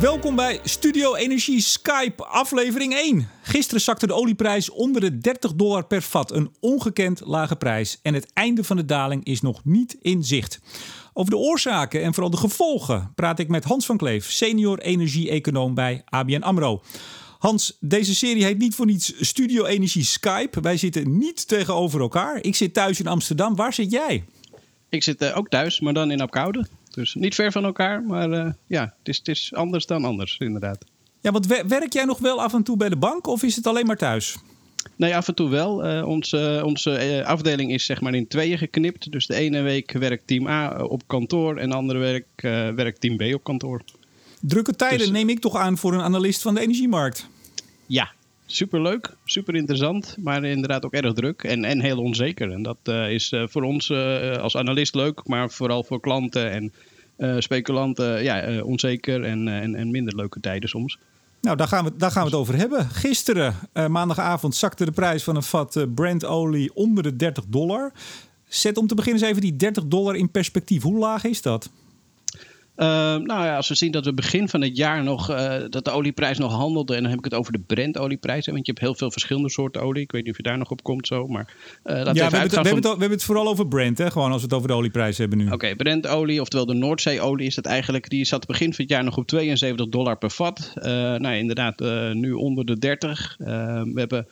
Welkom bij Studio Energie Skype, aflevering 1. Gisteren zakte de olieprijs onder de 30 dollar per vat, een ongekend lage prijs. En het einde van de daling is nog niet in zicht. Over de oorzaken en vooral de gevolgen praat ik met Hans van Kleef, senior energie-econoom bij ABN AMRO. Hans, deze serie heet niet voor niets Studio Energie Skype. Wij zitten niet tegenover elkaar. Ik zit thuis in Amsterdam. Waar zit jij? Ik zit uh, ook thuis, maar dan in Apkoude. Dus niet ver van elkaar, maar uh, ja, het is, het is anders dan anders, inderdaad. Ja, want werk jij nog wel af en toe bij de bank of is het alleen maar thuis? Nee, af en toe wel. Uh, onze onze afdeling is zeg maar in tweeën geknipt. Dus de ene week werkt team A op kantoor en de andere week werkt team B op kantoor. Drukke tijden dus, neem ik toch aan voor een analist van de energiemarkt. Ja, superleuk, super interessant, maar inderdaad ook erg druk en, en heel onzeker. En dat uh, is uh, voor ons uh, als analist leuk, maar vooral voor klanten en speculanten ja, onzeker en, en, en minder leuke tijden soms. Nou, daar gaan we, daar gaan we het over hebben. Gisteren, maandagavond, zakte de prijs van een vat Brent-olie onder de 30 dollar. Zet om te beginnen eens even die 30 dollar in perspectief. Hoe laag is dat? Uh, nou ja, als we zien dat we begin van het jaar nog uh, dat de olieprijs nog handelde, en dan heb ik het over de Brent-olieprijs, want je hebt heel veel verschillende soorten olie. Ik weet niet of je daar nog op komt zo, maar uh, ja, we, hebben het, we, hebben het, we hebben het vooral over Brent, hè? gewoon als we het over de olieprijs hebben nu. Oké, okay, Brent-olie, oftewel de Noordzee-olie, is dat eigenlijk, die zat begin van het jaar nog op 72 dollar per vat. nou, inderdaad, nu onder de 30. we hebben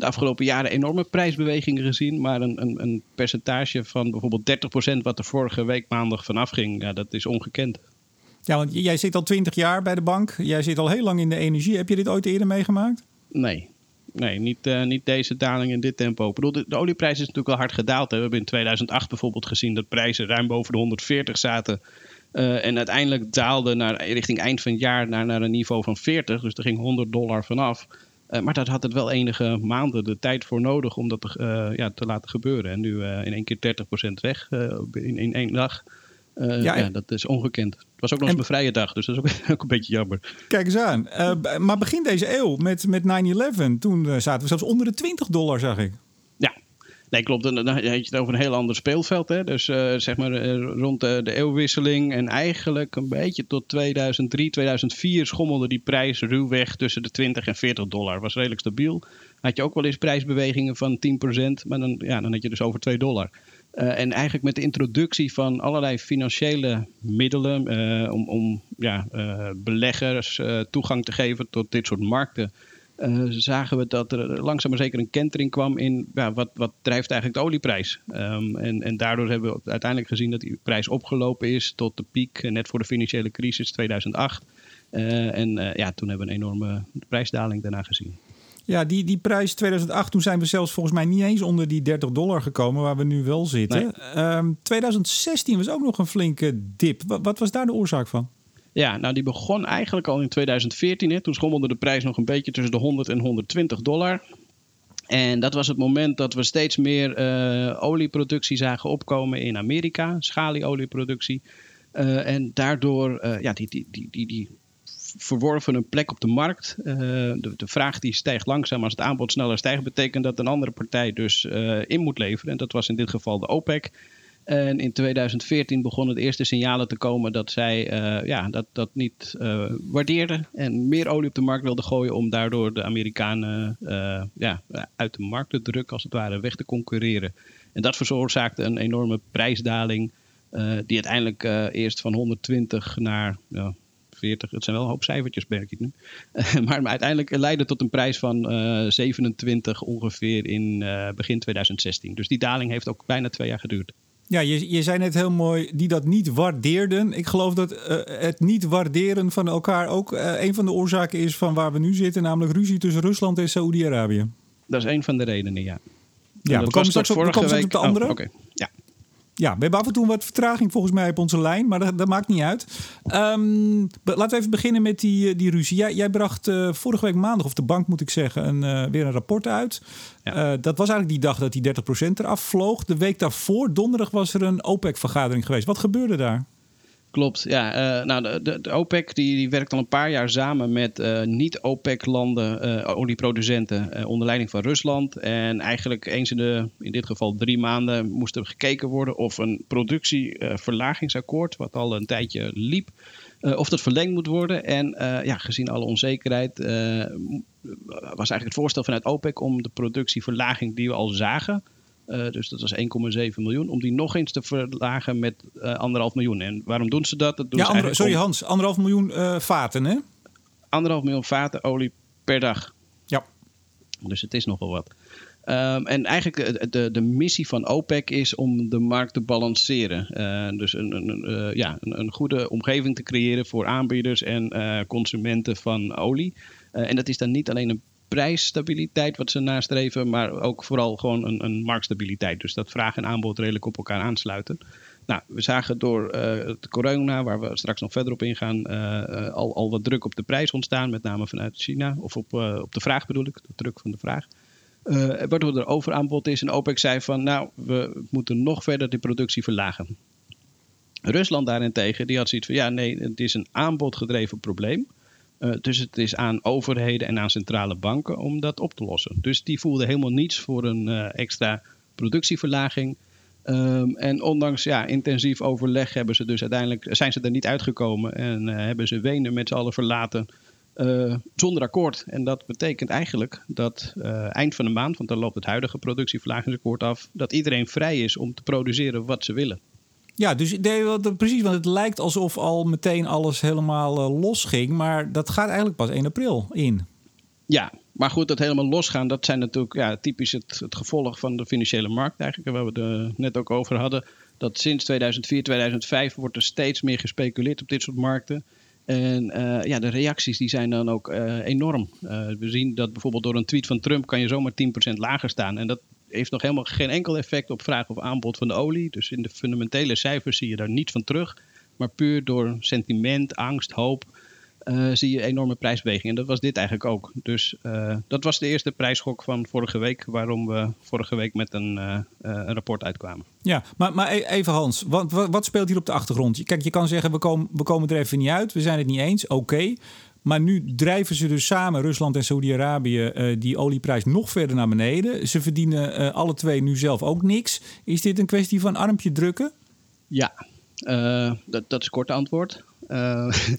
de afgelopen jaren enorme prijsbewegingen gezien. Maar een, een, een percentage van bijvoorbeeld 30% wat er vorige week maandag vanaf ging, ja, dat is ongekend. Ja, want jij zit al 20 jaar bij de bank. Jij zit al heel lang in de energie. Heb je dit ooit eerder meegemaakt? Nee. Nee, niet, uh, niet deze daling in dit tempo. Ik bedoel, de, de, olieprijs is natuurlijk wel hard gedaald. Hè. We hebben in 2008 bijvoorbeeld gezien dat prijzen ruim boven de 140 zaten. Uh, en uiteindelijk daalde naar, richting eind van het jaar naar, naar een niveau van 40. Dus er ging 100 dollar vanaf. Uh, maar dat had het wel enige maanden de tijd voor nodig om dat te, ja, te laten gebeuren. En nu in één keer 30% weg in, in één dag. Uh, ja, ja, dat is ongekend. Het was ook nog eens mijn vrije dag, dus dat is ook, ook een beetje jammer. Kijk eens aan. Uh, maar begin deze eeuw met, met 9-11, toen zaten we zelfs onder de 20 dollar, zag ik. Ja, nee, klopt. Dan, dan heb je het over een heel ander speelveld. Hè? Dus zeg maar rond de, de, eeuwwisseling en eigenlijk een beetje tot 2003, 2004 schommelde die prijs ruwweg tussen de 20 en 40 dollar. Was redelijk stabiel. Had je ook wel eens prijsbewegingen van 10%, maar dan, ja, dan had je dus over 2 dollar. En eigenlijk met de introductie van allerlei financiële middelen om, om ja, beleggers toegang te geven tot dit soort markten, zagen we dat er langzaam maar zeker een kentering kwam in ja, wat, wat drijft eigenlijk de olieprijs. Um, en, en daardoor hebben we uiteindelijk gezien dat die prijs opgelopen is tot de piek net voor de financiële crisis 2008. en ja, toen hebben we een enorme prijsdaling daarna gezien. Ja, die, die prijs 2008, toen zijn we zelfs volgens mij niet eens onder die 30 dollar gekomen waar we nu wel zitten. Nee. Um, ehm, 2016 was ook nog een flinke dip. Wat, wat, was daar de oorzaak van? Ja, nou die begon eigenlijk al in 2014. Hè. Toen schommelde de prijs nog een beetje tussen de 100 en 120 dollar. En dat was het moment dat we steeds meer uh, olieproductie zagen opkomen in Amerika, schalieolieproductie. Uh, en daardoor, uh, ja, die, die, die, die, die verworven een plek op de markt. De, de, vraag die stijgt langzaam. Als het aanbod sneller stijgt, betekent dat een andere partij dus in moet leveren. En dat was in dit geval de OPEC. En in 2014 begonnen de eerste signalen te komen dat zij uh, ja, dat, dat niet waardeerden. En meer olie op de markt wilden gooien om daardoor de Amerikanen ja, uit de markt te drukken, als het ware, weg te concurreren. En dat veroorzaakte een enorme prijsdaling. die uiteindelijk eerst van 120 naar 40. Het zijn wel een hoop cijfertjes, merk ik nu. maar, uiteindelijk leidde tot een prijs van uh, eh, 27 ongeveer in uh, begin 2016. Dus die daling heeft ook bijna twee jaar geduurd. Ja, je, je zei net heel mooi, die dat niet waardeerden. Ik geloof dat uh, het niet waarderen van elkaar ook een van de oorzaken is van waar we nu zitten, namelijk ruzie tussen Rusland en Saoedi-Arabië. Dat is een van de redenen, ja. Ja, we komen straks op, we komen straks op de andere. Oh, okay. Ja. We hebben af en toe wat vertraging volgens mij op onze lijn, maar dat, dat maakt niet uit. Um, laten we even beginnen met die, eh, die ruzie. Jij, jij bracht uh, vorige week maandag, of de bank moet ik zeggen, een, uh, weer een rapport uit. Ja. Uh, dat was eigenlijk die dag dat die 30% eraf vloog. De week daarvoor, donderdag, was er een OPEC-vergadering geweest. Wat gebeurde daar? Klopt, ja. Uh, nou, de, de, OPEC die, die, werkt al een paar jaar samen met uh, niet-OPEC-landen, uh, olieproducenten, onder leiding van Rusland. En eigenlijk eens in de, in dit geval drie maanden, moest er gekeken worden of een productieverlagingsakkoord, wat al een tijdje liep, of dat verlengd moet worden. En ja, gezien alle onzekerheid was eigenlijk het voorstel vanuit OPEC om de productieverlaging die we al zagen uh, dus dat was 1,7 miljoen. Om die nog eens te verlagen met uh, anderhalf miljoen. En waarom doen ze dat? dat doen ja, sorry Hans, anderhalf miljoen uh, vaten hè? Anderhalf miljoen vaten olie per dag. Ja. Dus het is nogal wat. Um, en eigenlijk de, de missie van OPEC is om de markt te balanceren. Uh, dus een, een, uh, ja, een, een, goede omgeving te creëren voor aanbieders en uh, consumenten van olie. en dat is dan niet alleen een prijsstabiliteit wat ze nastreven, maar ook vooral gewoon een, een marktstabiliteit. Dus dat vraag en aanbod redelijk op elkaar aansluiten. Nou, we zagen door uh, het corona, waar we straks nog verder op ingaan, uh, al, al wat druk op de prijs ontstaan, met name vanuit China, of op, op de vraag bedoel ik, de druk van de vraag. waardoor er overaanbod is en OPEC zei van, nou, we moeten nog verder de productie verlagen. Rusland daarentegen, die had zoiets van, ja nee, het is een aanbodgedreven probleem. Uh, dus het is aan overheden en aan centrale banken om dat op te lossen. Dus die voelden helemaal niets voor een uh, extra productieverlaging. Um, en ondanks ja, intensief overleg hebben ze dus uiteindelijk, zijn ze er niet uitgekomen en uh, hebben ze Wenen met z'n allen verlaten zonder akkoord. En dat betekent eigenlijk dat eind van de maand, want dan loopt het huidige productieverlagingsakkoord af, dat iedereen vrij is om te produceren wat ze willen. Ja, dus precies, want het lijkt alsof al meteen alles helemaal uh, los ging. Maar dat gaat eigenlijk pas 1 april in. Ja, maar goed, dat helemaal losgaan, dat zijn natuurlijk ja, typisch het, het gevolg van de financiële markt eigenlijk. Waar we het net ook over hadden. Dat sinds 2004, 2005 wordt er steeds meer gespeculeerd op dit soort markten. En uh, ja, de reacties die zijn dan ook enorm. We zien dat bijvoorbeeld door een tweet van Trump kan je zomaar 10% lager staan. En dat heeft nog helemaal geen enkel effect op vraag of aanbod van de olie. Dus in de fundamentele cijfers zie je daar niets van terug. Maar puur door sentiment, angst, hoop uh, zie je enorme prijsbewegingen. En dat was dit eigenlijk ook. Dus uh, dat was de eerste prijsschok van vorige week, waarom we vorige week met een, uh, een rapport uitkwamen. Ja, maar, maar e-, even Hans, wat, wat, speelt hier op de achtergrond? Kijk, je kan zeggen, we komen, we komen er even niet uit, we zijn het niet eens, oké. Maar nu drijven ze dus samen, Rusland en Saudi-Arabië, uh, die olieprijs nog verder naar beneden. Ze verdienen uh, alle twee nu zelf ook niks. Is dit een kwestie van armpje drukken? Ja, uh, dat, dat is het korte antwoord.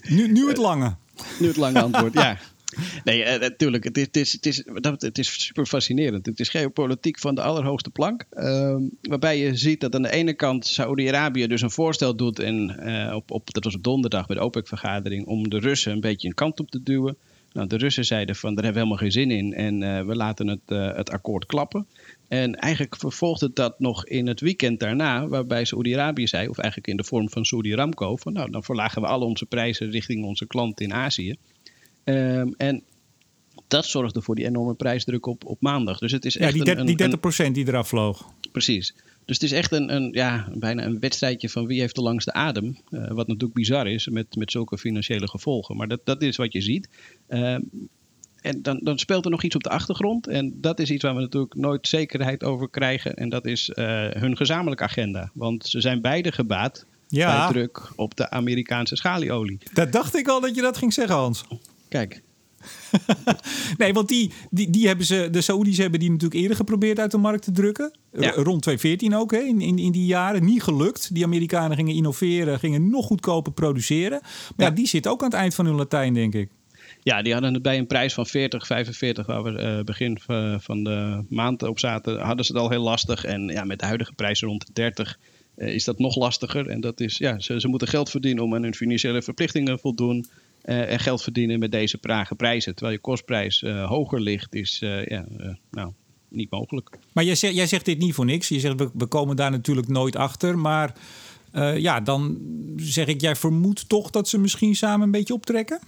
nu, nu het lange. nu het lange antwoord, ja. Nee, natuurlijk. Het is, het, is, het, is, het is super fascinerend. Het is geopolitiek van de allerhoogste plank. Uh, waarbij je ziet dat aan de ene kant Saudi-Arabië dus een voorstel doet. En, uh, op, op, dat was op donderdag bij de OPEC-vergadering. Om de Russen een beetje een kant op te duwen. Nou, de Russen zeiden van daar hebben we helemaal geen zin in. En uh, we laten het, het akkoord klappen. En eigenlijk vervolgde dat nog in het weekend daarna. Waarbij Saudi-Arabië zei, of eigenlijk in de vorm van Saudi Ramco. Van nou, dan verlagen we al onze prijzen richting onze klanten in Azië. Um, en dat zorgde voor die enorme prijsdruk op, op maandag. Dus het is echt ja, die, een, die 30 procent die eraf vloog. Precies. Dus het is echt een, een, ja, bijna een wedstrijdje van wie heeft de langste adem. Uh, wat natuurlijk bizar is met, met zulke financiële gevolgen. Maar dat, dat is wat je ziet. Uh, en dan, dan speelt er nog iets op de achtergrond. En dat is iets waar we natuurlijk nooit zekerheid over krijgen. En dat is uh, hun gezamenlijke agenda. Want ze zijn beide gebaat ja. bij druk op de Amerikaanse schalieolie. Dat dacht ik al dat je dat ging zeggen, Hans. Kijk. nee, want die, die, die hebben ze, de Saoedi's hebben die natuurlijk eerder geprobeerd uit de markt te drukken. Ja. Rond 2014 ook, hè, in, in, in die jaren. Niet gelukt. Die Amerikanen gingen innoveren, gingen nog goedkoper produceren. Maar ja. ja, die zit ook aan het eind van hun Latijn, denk ik. Ja, die hadden het bij een prijs van 40, 45, waar we uh, begin van de maand op zaten, hadden ze het al heel lastig. En ja, met de huidige prijzen rond de 30 uh, is dat nog lastiger. En dat is, ja, ze, ze moeten geld verdienen om aan hun financiële verplichtingen voldoen. Uh, en geld verdienen met deze prage prijzen. Terwijl je kostprijs uh, hoger ligt, is uh, ja, nou, niet mogelijk. Maar jij zegt, jij zegt dit niet voor niks. Je zegt we, we komen daar natuurlijk nooit achter. Maar ja, dan zeg ik, jij vermoedt toch dat ze misschien samen een beetje optrekken?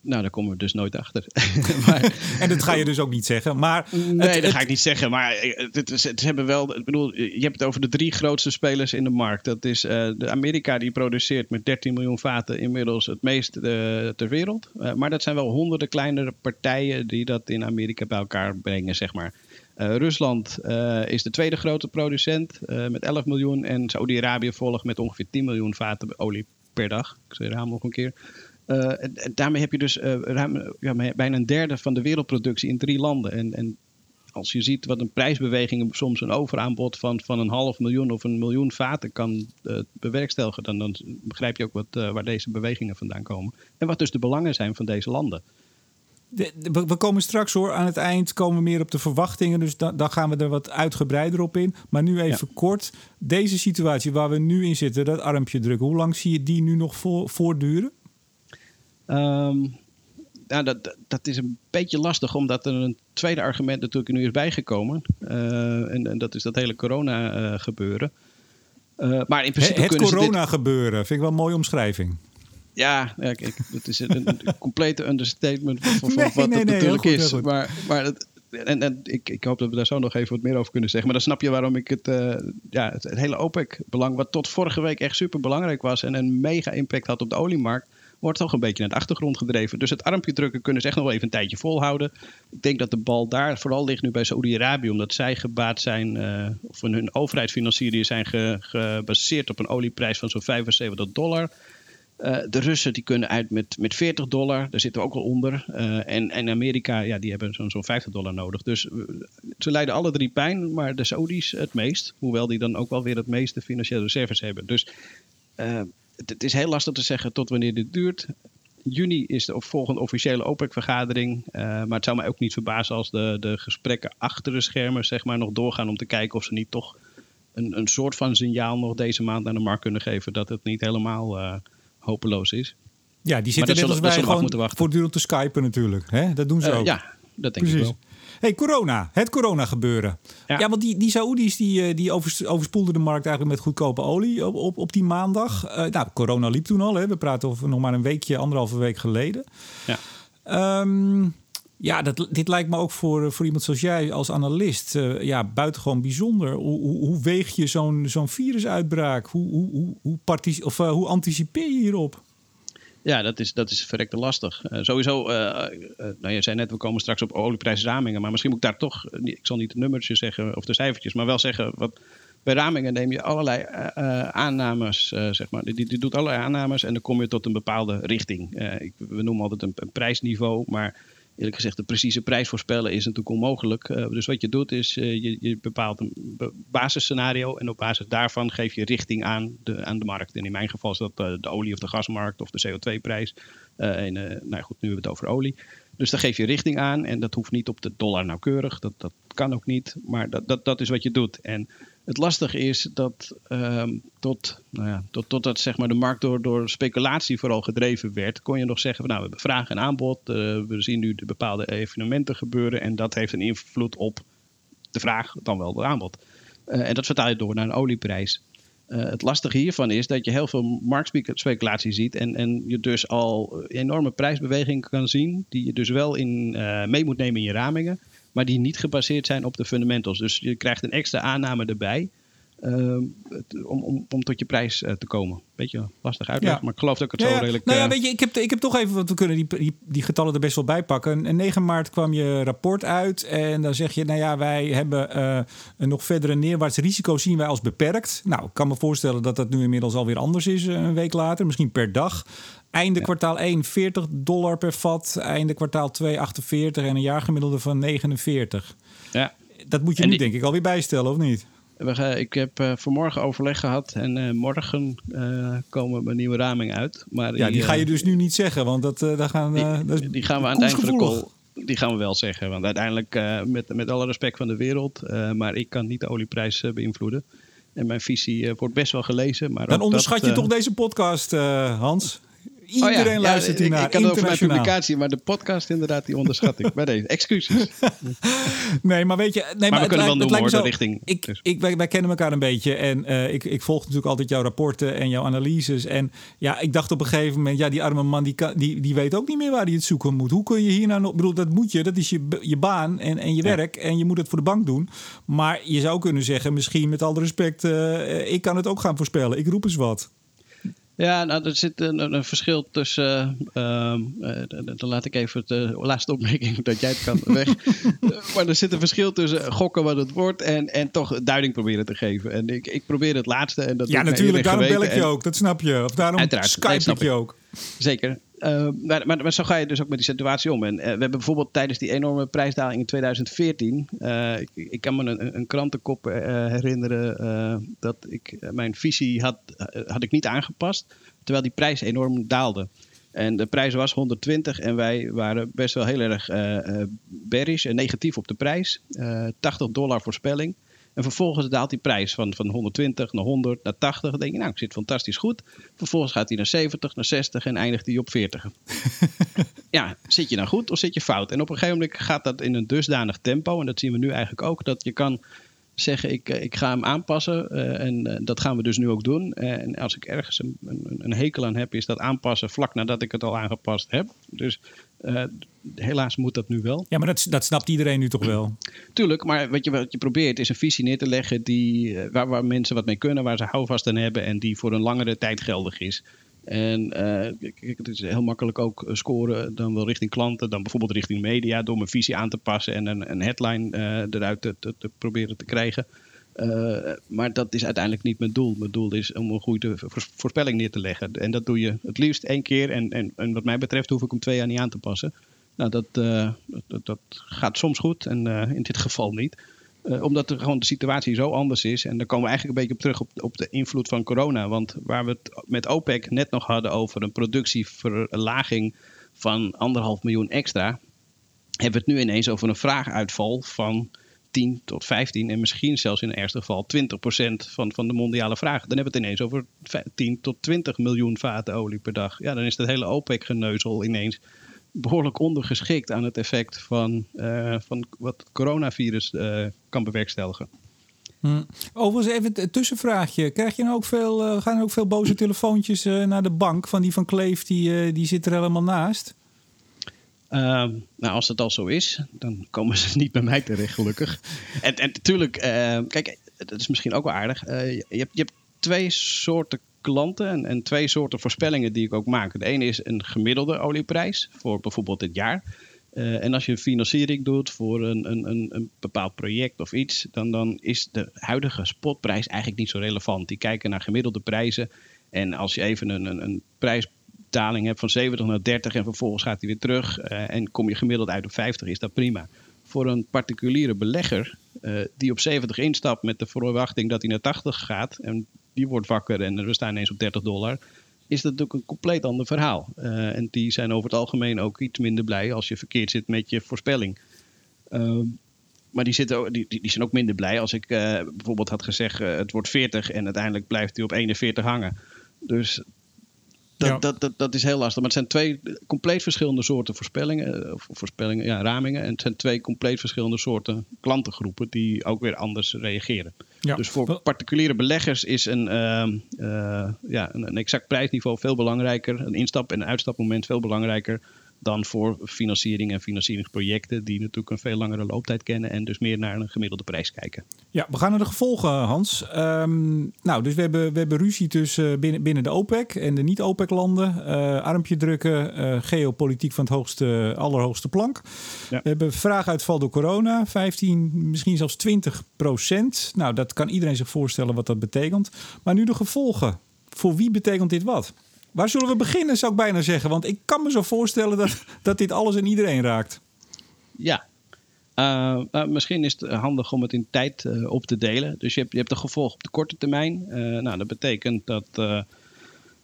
Nou, daar komen we dus nooit achter. maar, en dat ga je dus ook niet zeggen. Maar nee, het, dat ga ik niet zeggen. Maar het, het, het, hebben wel. Ik bedoel, je hebt het over de drie grootste spelers in de markt. Dat is uh, de Amerika die produceert met 13 miljoen vaten inmiddels het meest uh, ter wereld. Uh, maar dat zijn wel honderden kleinere partijen die dat in Amerika bij elkaar brengen, zeg maar. Rusland is de tweede grote producent met 11 miljoen. En Saudi-Arabië volgt met ongeveer 10 miljoen vaten olie per dag. Ik zeg het nog een keer. En, daarmee heb je dus ruim, ja, bijna een derde van de wereldproductie in drie landen. En, en als je ziet wat een prijsbeweging soms een overaanbod van, van een half miljoen of een miljoen vaten kan uh, bewerkstelligen, dan, dan begrijp je ook wat, uh, waar deze bewegingen vandaan komen. En wat dus de belangen zijn van deze landen. De, de, we komen straks hoor, aan het eind komen we meer op de verwachtingen. Dus da, dan gaan we er wat uitgebreider op in. Maar nu even ja. kort. Deze situatie waar we nu in zitten, dat armpje drukken. Hoe lang zie je die nu nog voor, voortduren? Um, nou, dat, dat is een beetje lastig, omdat er een tweede argument natuurlijk nu is bijgekomen. Uh, en, en, dat is dat hele corona-gebeuren. Uh, uh, maar in principe het corona-gebeuren, vind ik wel een mooie omschrijving. Ja, ja kijk, dat is een, een complete understatement van, van nee, wat nee, het nee, natuurlijk goed, is. Maar, maar het, en, en ik, ik, hoop dat we daar zo nog even wat meer over kunnen zeggen. Maar dan snap je waarom ik het, uh, ja, het, het hele OPEC-belang, wat tot vorige week echt super belangrijk was en een mega impact had op de oliemarkt, wordt toch een beetje naar de achtergrond gedreven. Dus het armpje drukken kunnen ze echt nog wel even een tijdje volhouden. Ik denk dat de bal daar vooral ligt nu bij Saoedi-Arabië, omdat zij gebaat zijn, uh, of hun overheidsfinancieren zijn ge, gebaseerd op een olieprijs van zo'n 75 dollar. Uh, de Russen die kunnen uit met, met 40 dollar, daar zitten we ook al onder. Uh, en, en Amerika, ja, die hebben zo'n zo'n 50 dollar nodig. Dus ze lijden alle drie pijn, maar de Saudis het meest. Hoewel die dan ook wel weer het meeste financiële reserves hebben. Dus het is heel lastig te zeggen tot wanneer dit duurt. Juni is de volgende officiële OPEC-vergadering. Uh, maar het zou mij ook niet verbazen als de, de gesprekken achter de schermen zeg maar, nog doorgaan om te kijken of ze niet toch een, een soort van signaal nog deze maand aan de markt kunnen geven dat het niet helemaal uh, hopeloos is. Ja, die zitten net als wij gewoon voortdurend te skypen natuurlijk. Hè? Dat doen ze uh, ook. Ja, dat denk Precies. ik wel hey, corona. Het corona gebeuren. Ja, ja want die, die Saoedi's die, eh, die overspoelden de markt eigenlijk met goedkope olie op, op, op die maandag. Uh, nou, corona liep toen al. Hè. We praten over nog maar een weekje, anderhalve week geleden. Ja. Um, ja, dat, dit lijkt me ook voor, voor iemand zoals jij als analist uh, ja, buitengewoon bijzonder. Hoe, hoe, hoe weeg je zo'n zo'n virusuitbraak? Hoe, hoe, hoe, hoe, of, uh, hoe anticipeer je hierop? Ja, dat is, dat is verrekte lastig. Uh, sowieso, uh, nou, je zei net, we komen straks op olieprijsramingen. Maar misschien moet ik daar toch, ik zal niet de nummertjes zeggen of de cijfertjes, maar wel zeggen, wat, bij ramingen neem je allerlei aannames, zeg maar. Die, die doet allerlei aannames en dan kom je tot een bepaalde richting. Ik, we noemen altijd een, een prijsniveau, maar eerlijk gezegd, de precieze prijs voorspellen is natuurlijk onmogelijk. Uh, dus wat je doet is, uh, je, je, bepaalt een basisscenario en op basis daarvan geef je richting aan de, aan de markt. En in mijn geval is dat uh, de olie- of de gasmarkt of de CO2-prijs. en nou goed, nu hebben we het over olie. Dus daar geef je richting aan en dat hoeft niet op de dollar nauwkeurig. Dat, dat kan ook niet, maar dat, dat, dat is wat je doet. En het lastige is dat um, tot, nou ja, tot, totdat zeg maar, de markt door, door speculatie vooral gedreven werd, kon je nog zeggen nou, we hebben vraag en aanbod. Uh, we zien nu de bepaalde evenementen gebeuren en dat heeft een invloed op de vraag, dan wel het aanbod. Uh, en dat vertaal je door naar een olieprijs. Uh, het lastige hiervan is dat je heel veel marktspeculatie ziet en, en je dus al enorme prijsbewegingen kan zien, die je dus wel in, mee moet nemen in je ramingen maar die niet gebaseerd zijn op de fundamentals. Dus je krijgt een extra aanname erbij. Uh, om, om, om tot je prijs uh, te komen. Beetje lastig uitleggen, maar ik geloof dat ik het ja, zo redelijk... Nou ja, uh... weet je, ik heb, ik heb toch even, want we kunnen die, die, die, getallen er best wel bij pakken. En 9 maart kwam je rapport uit en dan zeg je... nou ja, wij hebben een nog verdere neerwaarts risico zien wij als beperkt. Nou, ik kan me voorstellen dat dat nu inmiddels alweer anders is een week later. Misschien per dag. Einde ja. kwartaal 1, 40 dollar per vat. Einde kwartaal 2, 48 en een jaargemiddelde van 49. Ja. Dat moet je en nu die... denk ik alweer bijstellen, of niet? Ik heb uh, vanmorgen overleg gehad en uh, morgen uh, komen mijn nieuwe raming uit. Maar ja, die, die ga je dus nu niet zeggen, want dat, daar gaan, die, dat die gaan we aan het eind van de call. Die gaan we wel zeggen, want uiteindelijk, met, met alle respect van de wereld, maar ik kan niet de olieprijs beïnvloeden. En mijn visie wordt best wel gelezen. Maar Dan onderschat dat, je toch deze podcast, Hans? Iedereen oh ja, luistert ja, hiernaar. Ik, ik had over mijn publicatie, maar de podcast inderdaad, die onderschat ik. Bij deze. Excuses. nee, maar weet je... Nee, maar, maar we kunnen het, wel noemen, zo, de richting. Ik, dus. ik, wij, wij, kennen elkaar een beetje. En uh, ik, ik volg natuurlijk altijd jouw rapporten en jouw analyses. En ja, ik dacht op een gegeven moment... Ja, die arme man, die, kan, die, die weet ook niet meer waar hij het zoeken moet. Hoe kun je hier nou nog... Ik bedoel, dat moet je. Dat is je, je baan en, en je ja. werk. En je moet het voor de bank doen. Maar je zou kunnen zeggen, misschien met alle respect... Uh, ik kan het ook gaan voorspellen. Ik roep eens wat. Ja, nou, er zit een, een verschil tussen. Uh, dan laat ik even de laatste opmerking dat jij het kan weg. maar er zit een verschil tussen gokken wat het wordt en, en toch duiding proberen te geven. En ik, ik probeer het laatste. En dat ja, natuurlijk, daarom bel ik je ook, dat snap je. Of daarom Skype ik je ook. Zeker. Uh, maar, maar, zo ga je dus ook met die situatie om. En uh, we hebben bijvoorbeeld tijdens die enorme prijsdaling in 2014. Uh, ik, kan me een, een krantenkop herinneren dat ik mijn visie had, had ik niet aangepast. Terwijl die prijs enorm daalde. En de prijs was 120 en wij waren best wel heel erg bearish en negatief op de prijs. 80 dollar voorspelling. En vervolgens daalt die prijs van, van 120 naar 100 naar 80. Dan denk je, nou, ik zit fantastisch goed. Vervolgens gaat hij naar 70, naar 60 en eindigt hij op 40. ja, zit je nou goed of zit je fout? En op een gegeven moment gaat dat in een dusdanig tempo. En dat zien we nu eigenlijk ook. Dat je kan zeggen, ik, eh, ik ga hem aanpassen. Uh, en uh, dat gaan we dus nu ook doen. En als ik ergens een, een, een, hekel aan heb, is dat aanpassen vlak nadat ik het al aangepast heb. Dus helaas moet dat nu wel. Ja, maar dat, dat snapt iedereen nu toch wel? Tuurlijk, maar wat je, wat je probeert is een visie neer te leggen die, waar, waar mensen wat mee kunnen, waar ze houvast aan hebben en die voor een langere tijd geldig is. En uh, het is heel makkelijk ook scoren, dan wel richting klanten, dan bijvoorbeeld richting media, door mijn visie aan te passen en een, een headline uh, eruit te, te, te, proberen te krijgen. Maar dat is uiteindelijk niet mijn doel. Mijn doel is om een goede voorspelling neer te leggen. En dat doe je het liefst één keer. En, en, en wat mij betreft hoef ik hem twee jaar niet aan te passen. Nou, dat, dat, dat gaat soms goed en in dit geval niet. Uh, omdat er gewoon de situatie zo anders is. En daar komen we eigenlijk een beetje op terug op, op de invloed van corona. Want waar we het met OPEC net nog hadden over een productieverlaging van anderhalf miljoen extra, hebben we het nu ineens over een vraaguitval van 10 tot 15 en misschien zelfs in het ergste geval 20 procent van, van de mondiale vraag. Dan hebben we het ineens over 10 tot 20 miljoen vaten olie per dag. Ja, dan is het hele OPEC-geneuzel ineens behoorlijk ondergeschikt aan het effect van, uh, van wat het coronavirus uh, kan bewerkstelligen. Hmm. Overigens even een tussenvraagje. Krijg je nou ook veel, uh, gaan er ook veel boze telefoontjes naar de bank van die van Kleef, die, die zit er helemaal naast? Ehm, nou, als het al zo is, dan komen ze niet bij mij terecht, gelukkig. en, en natuurlijk, kijk, dat is misschien ook wel aardig. je, hebt, je hebt twee soorten klanten en, en, twee soorten voorspellingen die ik ook maak. De ene is een gemiddelde olieprijs voor bijvoorbeeld dit jaar. Uh, en als je financiering doet voor een, een, een, bepaald project of iets, dan, dan is de huidige spotprijs eigenlijk niet zo relevant. Die kijken naar gemiddelde prijzen. En als je even een, een, een prijsdaling hebt van 70 naar 30 en vervolgens gaat die weer terug uh, en kom je gemiddeld uit op 50, is dat prima. Voor een particuliere belegger uh, die op 70 instapt met de verwachting dat hij naar 80 gaat en die wordt wakker en we staan ineens op 30 dollar. Is dat natuurlijk een compleet ander verhaal. Uh, en die zijn over het algemeen ook iets minder blij als je verkeerd zit met je voorspelling. Uh, maar die, zitten, die, die, zijn ook minder blij als ik uh, bijvoorbeeld had gezegd: het wordt 40 en uiteindelijk blijft hij op 41 hangen. Dus dat, ja. dat, dat, dat, is heel lastig. Maar het zijn twee compleet verschillende soorten voorspellingen, of voorspellingen, ja, ramingen. En het zijn twee compleet verschillende soorten klantengroepen die ook weer anders reageren. Ja. Dus voor particuliere beleggers is een, uh, uh, ja, een, een, exact prijsniveau veel belangrijker. Een instap- en uitstapmoment veel belangrijker dan voor financiering en financieringsprojecten die natuurlijk een veel langere looptijd kennen en dus meer naar een gemiddelde prijs kijken. Ja, we gaan naar de gevolgen, Hans. Um, nou, dus we hebben, we hebben ruzie tussen binnen, binnen de OPEC en de niet-OPEC-landen. Uh, armpje drukken, uh, geopolitiek van het hoogste, allerhoogste plank. Ja. We hebben vraaguitval door corona, 15, misschien zelfs 20 procent. Nou, dat kan iedereen zich voorstellen wat dat betekent. Maar nu de gevolgen. Voor wie betekent dit wat? Waar zullen we beginnen, zou ik bijna zeggen? Want ik kan me zo voorstellen dat, dat dit alles en iedereen raakt. Ja. Uh, uh, misschien is het handig om het in tijd uh, op te delen. Dus je hebt, je hebt de gevolgen op de korte termijn. nou, dat betekent dat,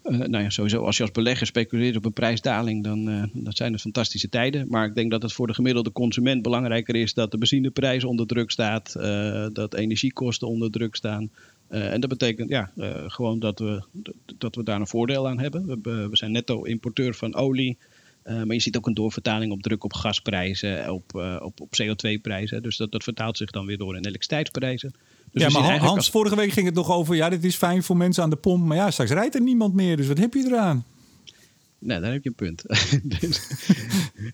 nou ja, sowieso als je als belegger speculeert op een prijsdaling, dan dat zijn het fantastische tijden. Maar ik denk dat het voor de gemiddelde consument belangrijker is dat de benzineprijs onder druk staat, dat energiekosten onder druk staan. Uh, en dat betekent ja, uh, gewoon dat we, dat we daar een voordeel aan hebben. We, we zijn netto importeur van olie. Uh, maar je ziet ook een doorvertaling op druk op gasprijzen, op, op, op CO2-prijzen. Dus dat, dat vertaalt zich dan weer door in elektriciteitsprijzen. Dus ja, maar Hans, vorige week ging het nog over... ja, dit is fijn voor mensen aan de pomp. Maar ja, straks rijdt er niemand meer. Dus wat heb je eraan? Nee, daar heb je een punt. Dus-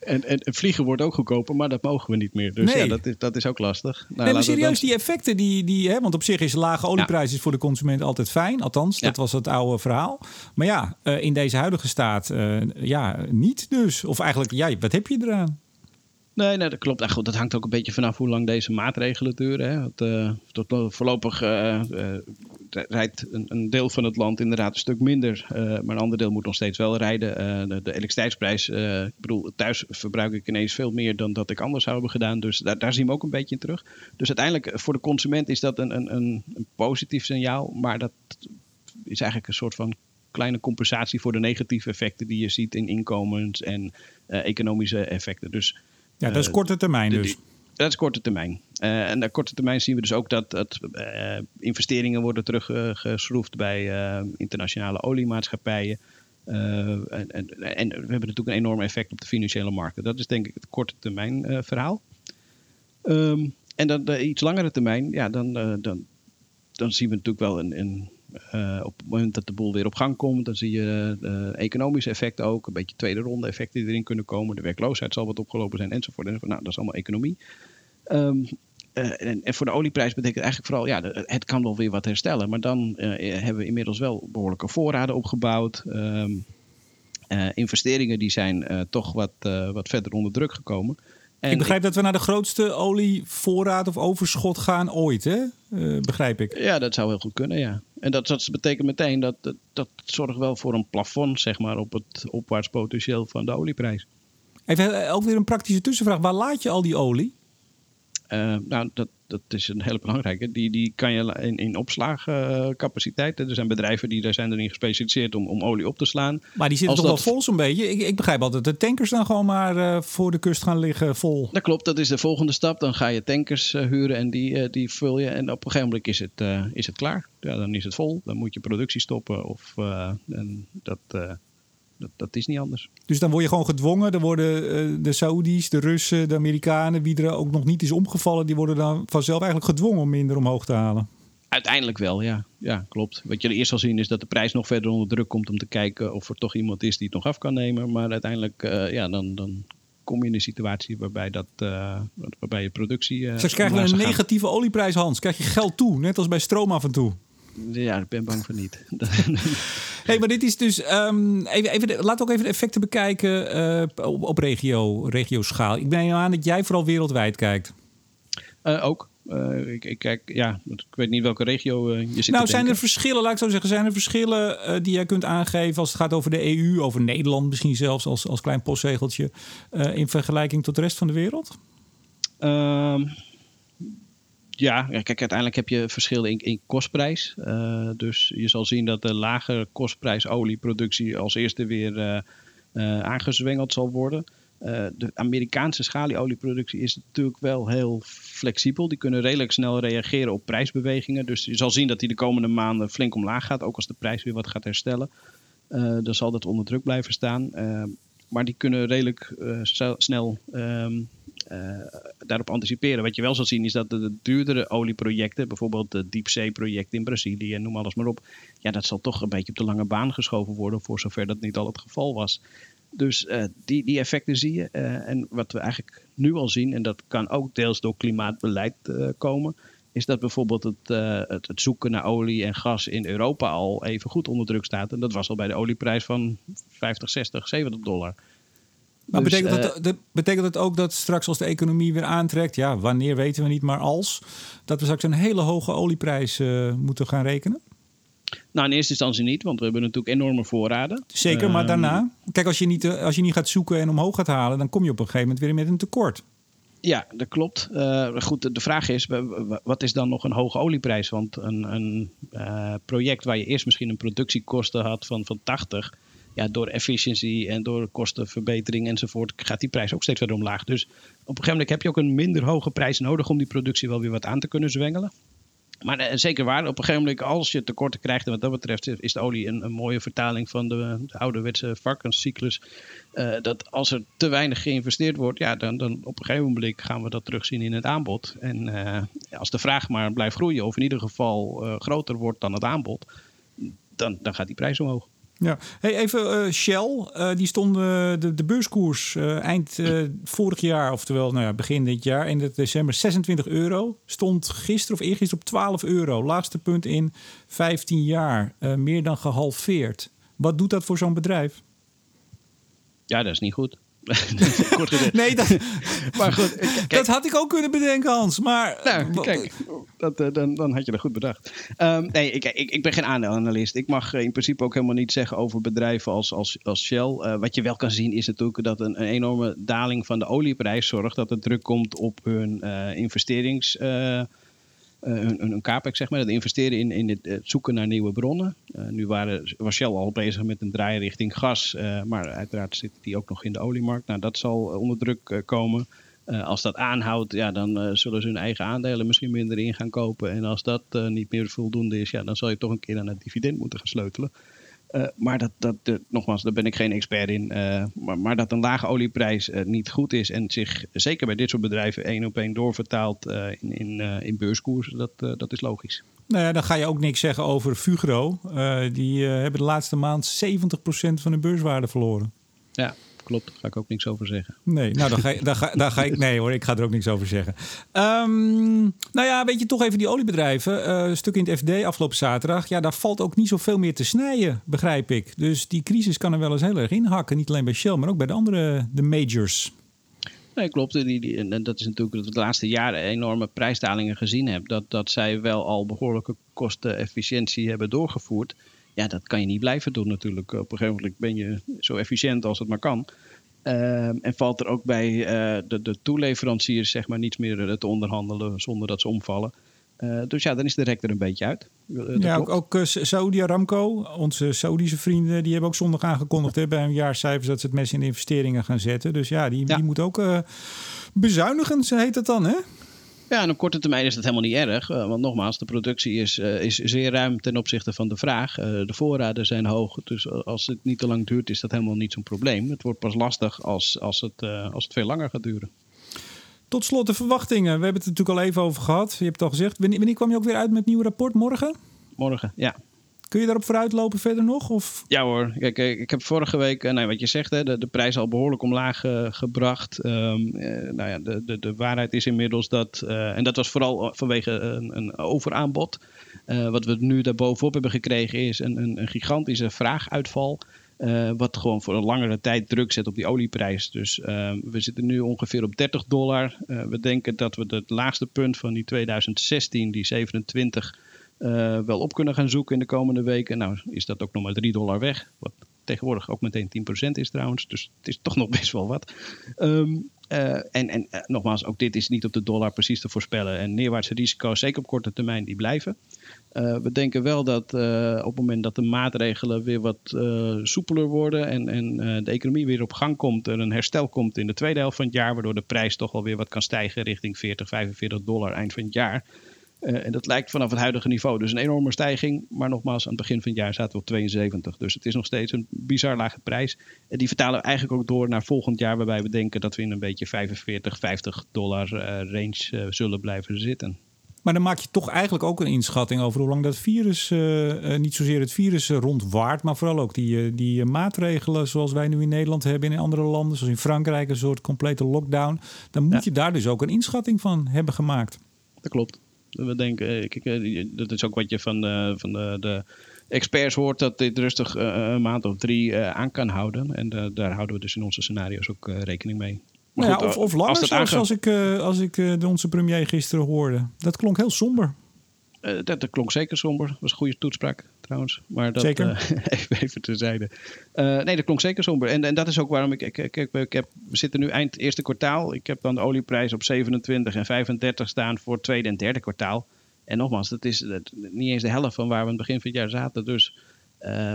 en, en, vliegen wordt ook goedkoper, maar dat mogen we niet meer. Dus ja, dat is, dat is ook lastig. Nou, nee, maar serieus, die effecten, die, die, hè, want op zich is lage olieprijs is voor de consument altijd fijn. Althans, dat was het oude verhaal. Maar ja, uh, in deze huidige staat, uh, ja, niet dus. Of eigenlijk, ja, wat heb je eraan? Nee, nee, dat klopt. Nou, goed, dat hangt ook een beetje vanaf hoe lang deze maatregelen duren. Hè. Het, uh, tot, voorlopig uh, uh, rijdt een, een, deel van het land inderdaad een stuk minder. maar een ander deel moet nog steeds wel rijden. de, de elektriciteitsprijs, ik bedoel, thuis verbruik ik ineens veel meer dan dat ik anders zou hebben gedaan. Dus daar, daar zien we ook een beetje in terug. Dus uiteindelijk voor de consument is dat een, een, een, een positief signaal. Maar dat is eigenlijk een soort van kleine compensatie voor de negatieve effecten die je ziet in inkomens en economische effecten. Dus ja, dat is eh, korte termijn dus. Dat is korte termijn. Uh, en op korte termijn zien we dus ook dat, dat uh, investeringen worden teruggeschroefd bij uh, internationale oliemaatschappijen. En, en, en, we hebben natuurlijk een enorm effect op de financiële markten. Dat is denk ik het korte termijn verhaal. Um, en dan de iets langere termijn, ja, dan, dan, dan zien we natuurlijk wel een, een uh, op het moment dat de boel weer op gang komt, dan zie je uh, economische effecten ook. Een beetje tweede ronde effecten die erin kunnen komen. De werkloosheid zal wat opgelopen zijn enzovoort. Nou, dat is allemaal economie. Um, uh, en, en, voor de olieprijs betekent eigenlijk vooral, ja, het kan wel weer wat herstellen. Maar dan hebben we inmiddels wel behoorlijke voorraden opgebouwd. Um, investeringen die zijn toch wat, wat verder onder druk gekomen. En ik begrijp dat we naar de grootste olievoorraad of overschot gaan ooit, hè? Uh, begrijp ik. Ja, dat zou heel goed kunnen, ja. En dat, dat betekent meteen dat, dat, dat zorgt wel voor een plafond, zeg maar, op het opwaarts potentieel van de olieprijs. Even eh, ook weer een praktische tussenvraag. Waar laat je al die olie? Uh, nou, dat, dat is een hele belangrijke. Die, die kan je in, in opslagcapaciteit. er zijn bedrijven die daar zijn erin gespecialiseerd om, om olie op te slaan. Maar die zitten toch wel vol zo'n beetje? Ik, ik begrijp altijd dat de tankers dan gewoon maar uh, voor de kust gaan liggen vol. Dat klopt, dat is de volgende stap. Dan ga je tankers uh, huren en die, die vul je. En op een gegeven moment is het, is het klaar. Ja, dan is het vol. Dan moet je productie stoppen. Of, en dat dat, dat is niet anders. Dus dan word je gewoon gedwongen. Dan worden uh, de Saoedi's, de Russen, de Amerikanen, wie er ook nog niet is omgevallen, die worden dan vanzelf eigenlijk gedwongen om minder omhoog te halen. Uiteindelijk wel, ja. Ja, klopt. Wat je er eerst zal zien is dat de prijs nog verder onder druk komt om te kijken of er toch iemand is die het nog af kan nemen. Maar uiteindelijk, uh, ja, dan, dan kom je in een situatie waarbij, dat, uh, waarbij je productie. Uh, Straks krijgen we een negatieve olieprijs, Hans. Krijg je geld toe, net als bij stroom af en toe. Ja, ik ben bang voor niet. hey, maar dit is dus. Um, even, even, laat ook even de effecten bekijken uh, op, op regio, regio-schaal. Ik ben aan dat jij vooral wereldwijd kijkt. Uh, ook. Uh, ik, ik, kijk, ja, ik weet niet welke regio je zit. Nou, zijn er verschillen, laat ik zo zeggen, zijn er verschillen die jij kunt aangeven als het gaat over de EU, over Nederland misschien zelfs als, als klein postzegeltje, in vergelijking tot de rest van de wereld? Ja, kijk, uiteindelijk heb je verschillen in, in kostprijs. Uh, dus je zal zien dat de lage kostprijs olieproductie als eerste weer uh, aangezwengeld zal worden. de Amerikaanse schalieolieproductie is natuurlijk wel heel flexibel. Die kunnen redelijk snel reageren op prijsbewegingen. Dus je zal zien dat die de komende maanden flink omlaag gaat, ook als de prijs weer wat gaat herstellen. dan zal dat onder druk blijven staan. maar die kunnen redelijk snel uh, daarop anticiperen. Wat je wel zal zien is dat de, duurdere olieprojecten, bijvoorbeeld de diepzeeproject in Brazilië, noem alles maar op, ja, dat zal toch een beetje op de lange baan geschoven worden, voor zover dat niet al het geval was. Dus uh, die, die effecten zie je. Uh, en wat we eigenlijk nu al zien, en dat kan ook deels door klimaatbeleid komen, is dat bijvoorbeeld het, het, het, zoeken naar olie en gas in Europa al even goed onder druk staat. En dat was al bij de olieprijs van 50, 60, 70 dollar. Maar dus, betekent, dat, uh, betekent ook dat straks als de economie weer aantrekt, ja, wanneer weten we niet, maar als, dat we straks een hele hoge olieprijs uh, moeten gaan rekenen? Nou, in eerste instantie niet, want we hebben natuurlijk enorme voorraden. Zeker, maar ehm, daarna? Kijk, als je, niet, eh, als je niet gaat zoeken en omhoog gaat halen, dan kom je op een gegeven moment weer met een tekort. Ja, dat klopt. Uh, goed, de vraag is, wat is dan nog een hoge olieprijs? Want een, een uh, project waar je eerst misschien een productiekosten had van, van 80 ja, door efficiëntie en door kostenverbetering enzovoort gaat die prijs ook steeds verder omlaag. Dus op een gegeven moment heb je ook een minder hoge prijs nodig om die productie wel weer wat aan te kunnen zwengelen. Maar eh, zeker waar, op een gegeven moment als je tekorten krijgt, en wat dat betreft is de olie een, een mooie vertaling van de, de ouderwetse varkenscyclus. Uh, dat als er te weinig geïnvesteerd wordt, ja, dan, dan op een gegeven moment gaan we dat terugzien in het aanbod. En uh, als de vraag maar blijft groeien, of in ieder geval groter wordt dan het aanbod, dan, dan gaat die prijs omhoog. Ja, hey, even uh, Shell. Uh, die stond uh, de, de beurskoers eind vorig jaar, oftewel nou ja, begin dit jaar, in december 26 euro. Stond gisteren of eergisteren op 12 euro. Laagste punt in 15 jaar. meer dan gehalveerd. Wat doet dat voor zo'n bedrijf? Ja, dat is niet goed. nee, dat, maar goed, kijk, dat had ik ook kunnen bedenken, Hans. Maar nou, kijk, dat, uh, dan, dan had je dat goed bedacht. Um, nee, ik, ik, ik ben geen aandeelanalist. Ik mag uh, in principe ook helemaal niet zeggen over bedrijven als, als, als Shell. Uh, wat je wel kan zien is natuurlijk dat een, een, enorme daling van de olieprijs zorgt dat er druk komt op hun investerings een, eh, een, capex, zeg maar, dat investeren in, in het, zoeken naar nieuwe bronnen. Uh, nu waren, was Shell al bezig met een draai richting gas, uh, maar uiteraard zit die ook nog in de oliemarkt. Nou, dat zal onder druk komen. als dat aanhoudt, ja, dan zullen ze hun eigen aandelen misschien minder in gaan kopen. En als dat niet meer voldoende is, ja, dan zal je toch een keer aan het dividend moeten gaan sleutelen. Uh, maar dat, dat, nogmaals, daar ben ik geen expert in. Uh, maar, maar, dat een lage olieprijs uh, niet goed is en zich zeker bij dit soort bedrijven één op één doorvertaalt in, in, in beurskoers, dat, dat is logisch. Nou ja, dan ga je ook niks zeggen over Fugro. die hebben de laatste maand 70% van de beurswaarde verloren. Ja, klopt. Daar ga ik ook niks over zeggen. Nee, nou, dan ga, dan ga, dan ga ik. Nee hoor, ik ga er ook niks over zeggen. Um, nou ja, weet je toch even die oliebedrijven. Uh, een stuk in het FD afgelopen zaterdag. Ja, daar valt ook niet zoveel meer te snijden, begrijp ik. Dus die crisis kan er wel eens heel erg inhakken. Niet alleen bij Shell, maar ook bij de andere de majors. Nee, klopt. Die, die, en dat is natuurlijk dat we de laatste jaren enorme prijsdalingen gezien hebben. Dat, dat zij wel al behoorlijke kostenefficiëntie hebben doorgevoerd ja, dat kan je niet blijven doen natuurlijk. Op een gegeven moment ben je zo efficiënt als het maar kan. Ehm, en valt er ook bij uh, de, de toeleveranciers zeg maar niets meer eh, te onderhandelen zonder dat ze omvallen. Uh, dus ja, dan is de rek er een beetje uit. ja, ook, ook Saudi Aramco, onze Saudische vrienden, die hebben ook zondag aangekondigd hè, bij hun jaarcijfers dat ze het mes in investeringen gaan zetten. Dus ja, die, die moet ook bezuinigen, heet dat dan, hè? Ja, en op korte termijn is dat helemaal niet erg. Uh, want nogmaals, de productie is, uh, is zeer ruim ten opzichte van de vraag. Uh, de voorraden zijn hoog. Dus als het niet te lang duurt, is dat helemaal niet zo'n probleem. Het wordt pas lastig als, als, het, als het veel langer gaat duren. Tot slot de verwachtingen. We hebben het er natuurlijk al even over gehad. Je hebt het al gezegd. Wanneer, wanneer kwam je ook weer uit met het nieuwe rapport? Morgen? Morgen, ja. Kun je daarop vooruitlopen verder nog? Of? Ja hoor, kijk, ik heb vorige week, nee, wat je zegt, hè, de, prijs al behoorlijk omlaag uh, gebracht. Um, uh, nou ja, de, de, de waarheid is inmiddels dat, en dat was vooral vanwege een, een overaanbod. wat we nu daarbovenop hebben gekregen is een, een, gigantische vraaguitval. wat gewoon voor een langere tijd druk zet op die olieprijs. Dus ehm, we zitten nu ongeveer op 30 dollar. we denken dat we het laagste punt van die 2016, die 27 uh, wel op kunnen gaan zoeken in de komende weken. Nou is dat ook nog maar 3 dollar weg. Wat tegenwoordig ook meteen 10% is trouwens. Dus het is toch nog best wel wat. Um, uh, en en uh, nogmaals, ook dit is niet op de dollar precies te voorspellen. En neerwaartse risico's, zeker op korte termijn, die blijven. we denken wel dat op het moment dat de maatregelen weer wat soepeler worden en, en de economie weer op gang komt, er een herstel komt in de tweede helft van het jaar, waardoor de prijs toch alweer wat kan stijgen richting 40, 45 dollar eind van het jaar. Uh, en dat lijkt vanaf het huidige niveau dus een enorme stijging. Maar nogmaals, aan het begin van het jaar zaten we op 72. Dus het is nog steeds een bizar lage prijs. En die vertalen we eigenlijk ook door naar volgend jaar, waarbij we denken dat we in een beetje 45, 50 dollar uh, range uh, zullen blijven zitten. Maar dan maak je toch eigenlijk ook een inschatting over hoe lang dat virus, niet zozeer het virus rondwaart, maar vooral ook die, die maatregelen zoals wij nu in Nederland hebben in andere landen, zoals in Frankrijk, een soort complete lockdown. Dan moet ja. je daar dus ook een inschatting van hebben gemaakt. Dat klopt. We denken, eh, kijk, eh, dat is ook wat je van de, van de, de experts hoort, dat dit rustig eh, een maand of drie aan kan houden. En daar houden we dus in onze scenario's ook rekening mee. Maar nou ja, of, of langer, als zoals als ik, als ik de onze premier gisteren hoorde. Dat klonk heel somber. Uh, dat, dat, klonk zeker somber. Dat was een goede toetspraak trouwens. Maar dat, zeker. Uh, even, even terzijde. Uh, nee, dat klonk zeker somber. En, en dat is ook waarom ik... ik, ik, ik, ik heb, we zitten nu eind eerste kwartaal. Ik heb dan de olieprijs op 27 en 35 staan voor het tweede en derde kwartaal. En nogmaals, dat is dat, niet eens de helft van waar we aan het begin van het jaar zaten. Dus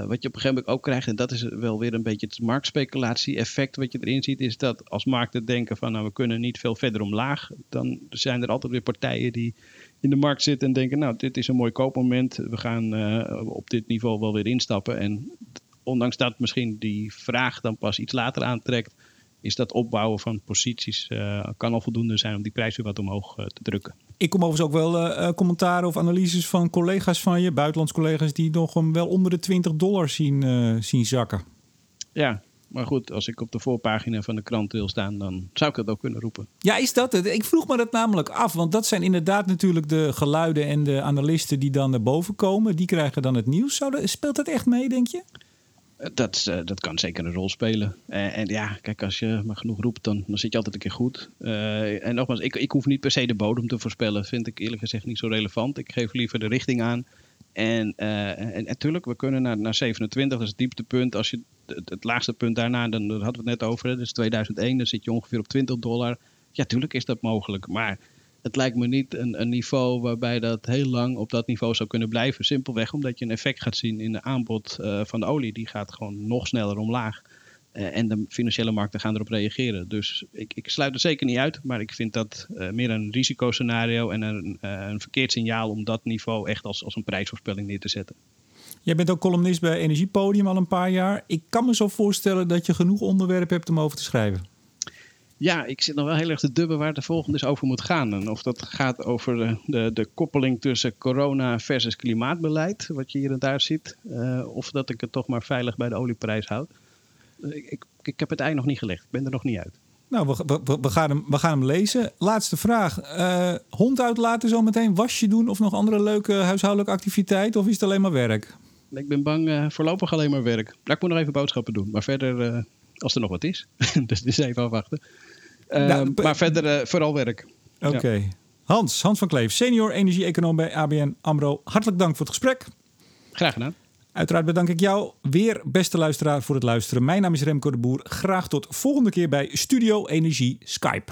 wat je op een gegeven moment ook krijgt, en dat is wel weer een beetje het marktspeculatie-effect wat je erin ziet, is dat als markten denken van nou we kunnen niet veel verder omlaag, dan zijn er altijd weer partijen die in de markt zitten en denken, nou, dit is een mooi koopmoment. We gaan uh, op dit niveau wel weer instappen. En ondanks dat misschien die vraag dan pas iets later aantrekt, is dat opbouwen van posities kan al voldoende zijn om die prijs weer wat omhoog te drukken. Ik kom overigens ook wel commentaren of analyses van collega's van je, buitenlands collega's, die nog hem wel onder de 20 dollar zien, zien zakken. Ja, maar goed, als ik op de voorpagina van de krant wil staan, dan zou ik dat ook kunnen roepen. Ja, is dat het? Ik vroeg me dat namelijk af. Want dat zijn inderdaad natuurlijk de geluiden en de analisten die dan naar boven komen. Die krijgen dan het nieuws. Zou speelt dat echt mee, denk je? Eh, dat, uh, dat kan zeker een rol spelen. Uh, en ja, kijk, als je maar genoeg roept, dan, dan zit je altijd een keer goed. Uh, en nogmaals, ik, ik hoef niet per se de bodem te voorspellen. Vind ik eerlijk gezegd niet zo relevant. Ik geef liever de richting aan. En, natuurlijk, we kunnen naar, naar 27, dat is het dieptepunt. Als je het, het laagste punt daarna, dan daar hadden we het net over, hè, dus 2001, dan zit je ongeveer op 20 dollar. Ja, tuurlijk is dat mogelijk, maar het lijkt me niet een, een, niveau waarbij dat heel lang op dat niveau zou kunnen blijven. Simpelweg omdat je een effect gaat zien in de aanbod uh, van de olie. Die gaat gewoon nog sneller omlaag. Uh, en de financiële markten gaan erop reageren. Dus ik, ik sluit er zeker niet uit. Maar ik vind dat uh, meer een risicoscenario en een, een verkeerd signaal om dat niveau echt als, als een prijsvoorspelling neer te zetten. Jij bent ook columnist bij Energiepodium al een paar jaar. Ik kan me zo voorstellen dat je genoeg onderwerpen hebt om over te schrijven. Ja, ik zit nog wel heel erg te dubben waar de volgende is over moet gaan. En of dat gaat over de, de, de koppeling tussen corona versus klimaatbeleid, wat je hier en daar ziet. Uh, of dat ik het toch maar veilig bij de olieprijs houd. Ik, ik, ik heb het ei nog niet gelegd. Ik ben er nog niet uit. Nou, we, we, we, gaan, hem, we gaan hem lezen. Laatste vraag. Uh, hond uitlaten zometeen, wasje doen of nog andere leuke huishoudelijke activiteit? Of is het alleen maar werk? Ik ben bang voorlopig alleen maar werk. Nou, ik moet nog even boodschappen doen. Maar verder, als er nog wat is. dus, dus even afwachten. Nou, maar verder vooral werk. Oké. Okay. Ja. Hans, Hans van Kleef, senior energie-econoom bij ABN AMRO. Hartelijk dank voor het gesprek. Graag gedaan. Uiteraard bedank ik jou weer, beste luisteraar, voor het luisteren. Mijn naam is Remco de Boer. Graag tot volgende keer bij Studio Energie Skype.